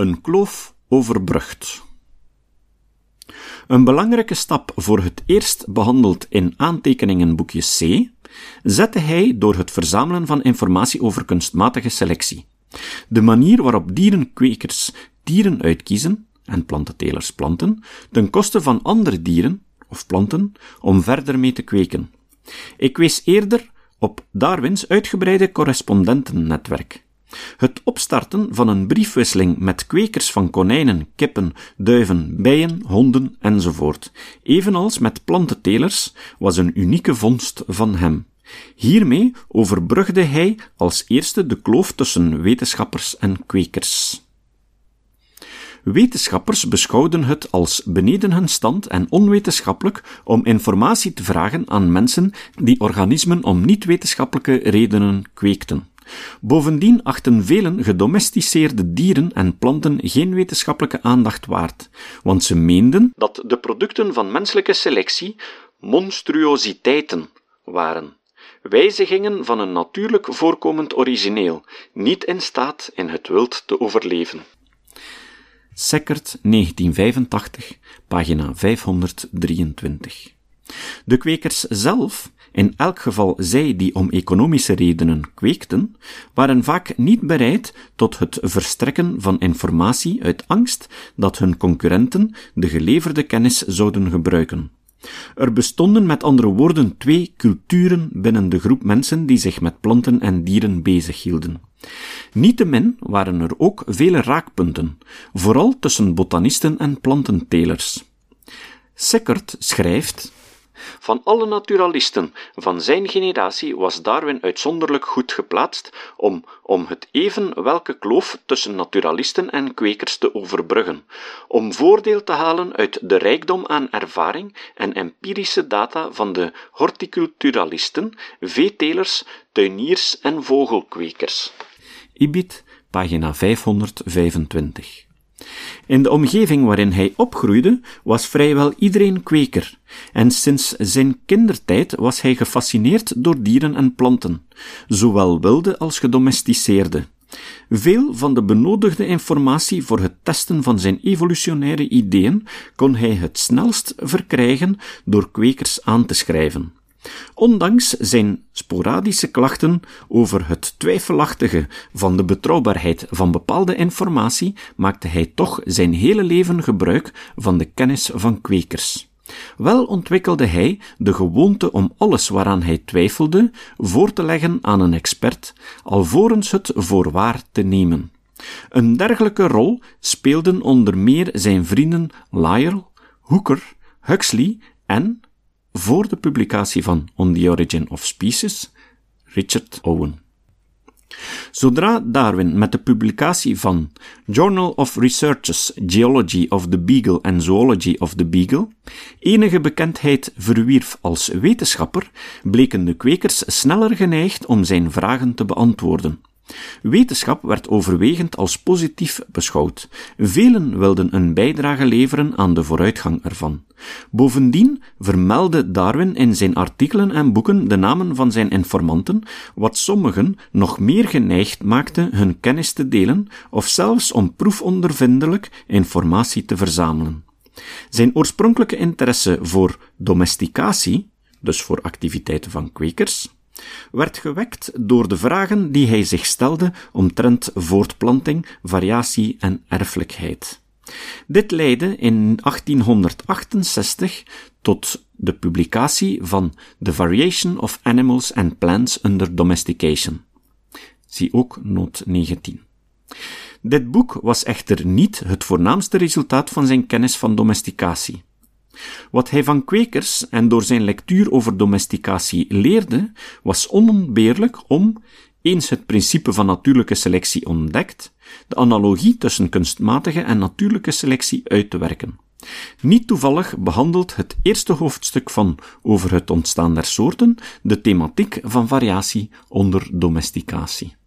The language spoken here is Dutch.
Een kloof overbrugt. Een belangrijke stap voor het eerst behandeld in aantekeningenboekje C zette hij door het verzamelen van informatie over kunstmatige selectie. De manier waarop dierenkwekers dieren uitkiezen en plantentelers planten, ten koste van andere dieren of planten om verder mee te kweken. Ik wees eerder op Darwins uitgebreide correspondentennetwerk. Het opstarten van een briefwisseling met kwekers van konijnen, kippen, duiven, bijen, honden enzovoort, evenals met plantentelers, was een unieke vondst van hem. Hiermee overbrugde hij als eerste de kloof tussen wetenschappers en kwekers. Wetenschappers beschouwden het als beneden hun stand en onwetenschappelijk om informatie te vragen aan mensen die organismen om niet-wetenschappelijke redenen kweekten. Bovendien achten velen gedomesticeerde dieren en planten geen wetenschappelijke aandacht waard, want ze meenden dat de producten van menselijke selectie monstruositeiten waren. Wijzigingen van een natuurlijk voorkomend origineel, niet in staat in het wild te overleven. Seckert, 1985, pagina 523. De kwekers zelf in elk geval zij die om economische redenen kweekten, waren vaak niet bereid tot het verstrekken van informatie uit angst dat hun concurrenten de geleverde kennis zouden gebruiken. Er bestonden met andere woorden twee culturen binnen de groep mensen die zich met planten en dieren bezighielden. Niettemin waren er ook vele raakpunten, vooral tussen botanisten en plantentelers. Seckert schrijft van alle naturalisten van zijn generatie was Darwin uitzonderlijk goed geplaatst om, om het even welke kloof tussen naturalisten en kwekers te overbruggen, om voordeel te halen uit de rijkdom aan ervaring en empirische data van de horticulturalisten, veetelers, tuiniers en vogelkwekers. Ibid, pagina 525. In de omgeving waarin hij opgroeide was vrijwel iedereen kweker, en sinds zijn kindertijd was hij gefascineerd door dieren en planten, zowel wilde als gedomesticeerde. Veel van de benodigde informatie voor het testen van zijn evolutionaire ideeën kon hij het snelst verkrijgen door kwekers aan te schrijven. Ondanks zijn sporadische klachten over het twijfelachtige van de betrouwbaarheid van bepaalde informatie, maakte hij toch zijn hele leven gebruik van de kennis van kwekers. Wel ontwikkelde hij de gewoonte om alles waaraan hij twijfelde voor te leggen aan een expert, alvorens het voor waar te nemen. Een dergelijke rol speelden onder meer zijn vrienden Lyell, Hooker, Huxley en, voor de publicatie van On the Origin of Species, Richard Owen. Zodra Darwin met de publicatie van Journal of Researches Geology of the Beagle and Zoology of the Beagle enige bekendheid verwierf als wetenschapper, bleken de kwekers sneller geneigd om zijn vragen te beantwoorden. Wetenschap werd overwegend als positief beschouwd. Velen wilden een bijdrage leveren aan de vooruitgang ervan. Bovendien vermeldde Darwin in zijn artikelen en boeken de namen van zijn informanten, wat sommigen nog meer geneigd maakte hun kennis te delen of zelfs om proefondervindelijk informatie te verzamelen. Zijn oorspronkelijke interesse voor domesticatie, dus voor activiteiten van kwekers, werd gewekt door de vragen die hij zich stelde omtrent voortplanting, variatie en erfelijkheid. Dit leidde in 1868 tot de publicatie van The Variation of Animals and Plants Under Domestication. Zie ook noot 19. Dit boek was echter niet het voornaamste resultaat van zijn kennis van domesticatie. Wat hij van kwekers en door zijn lectuur over domesticatie leerde, was onontbeerlijk om, eens het principe van natuurlijke selectie ontdekt, de analogie tussen kunstmatige en natuurlijke selectie uit te werken. Niet toevallig behandelt het eerste hoofdstuk van Over het ontstaan der soorten de thematiek van variatie onder domesticatie.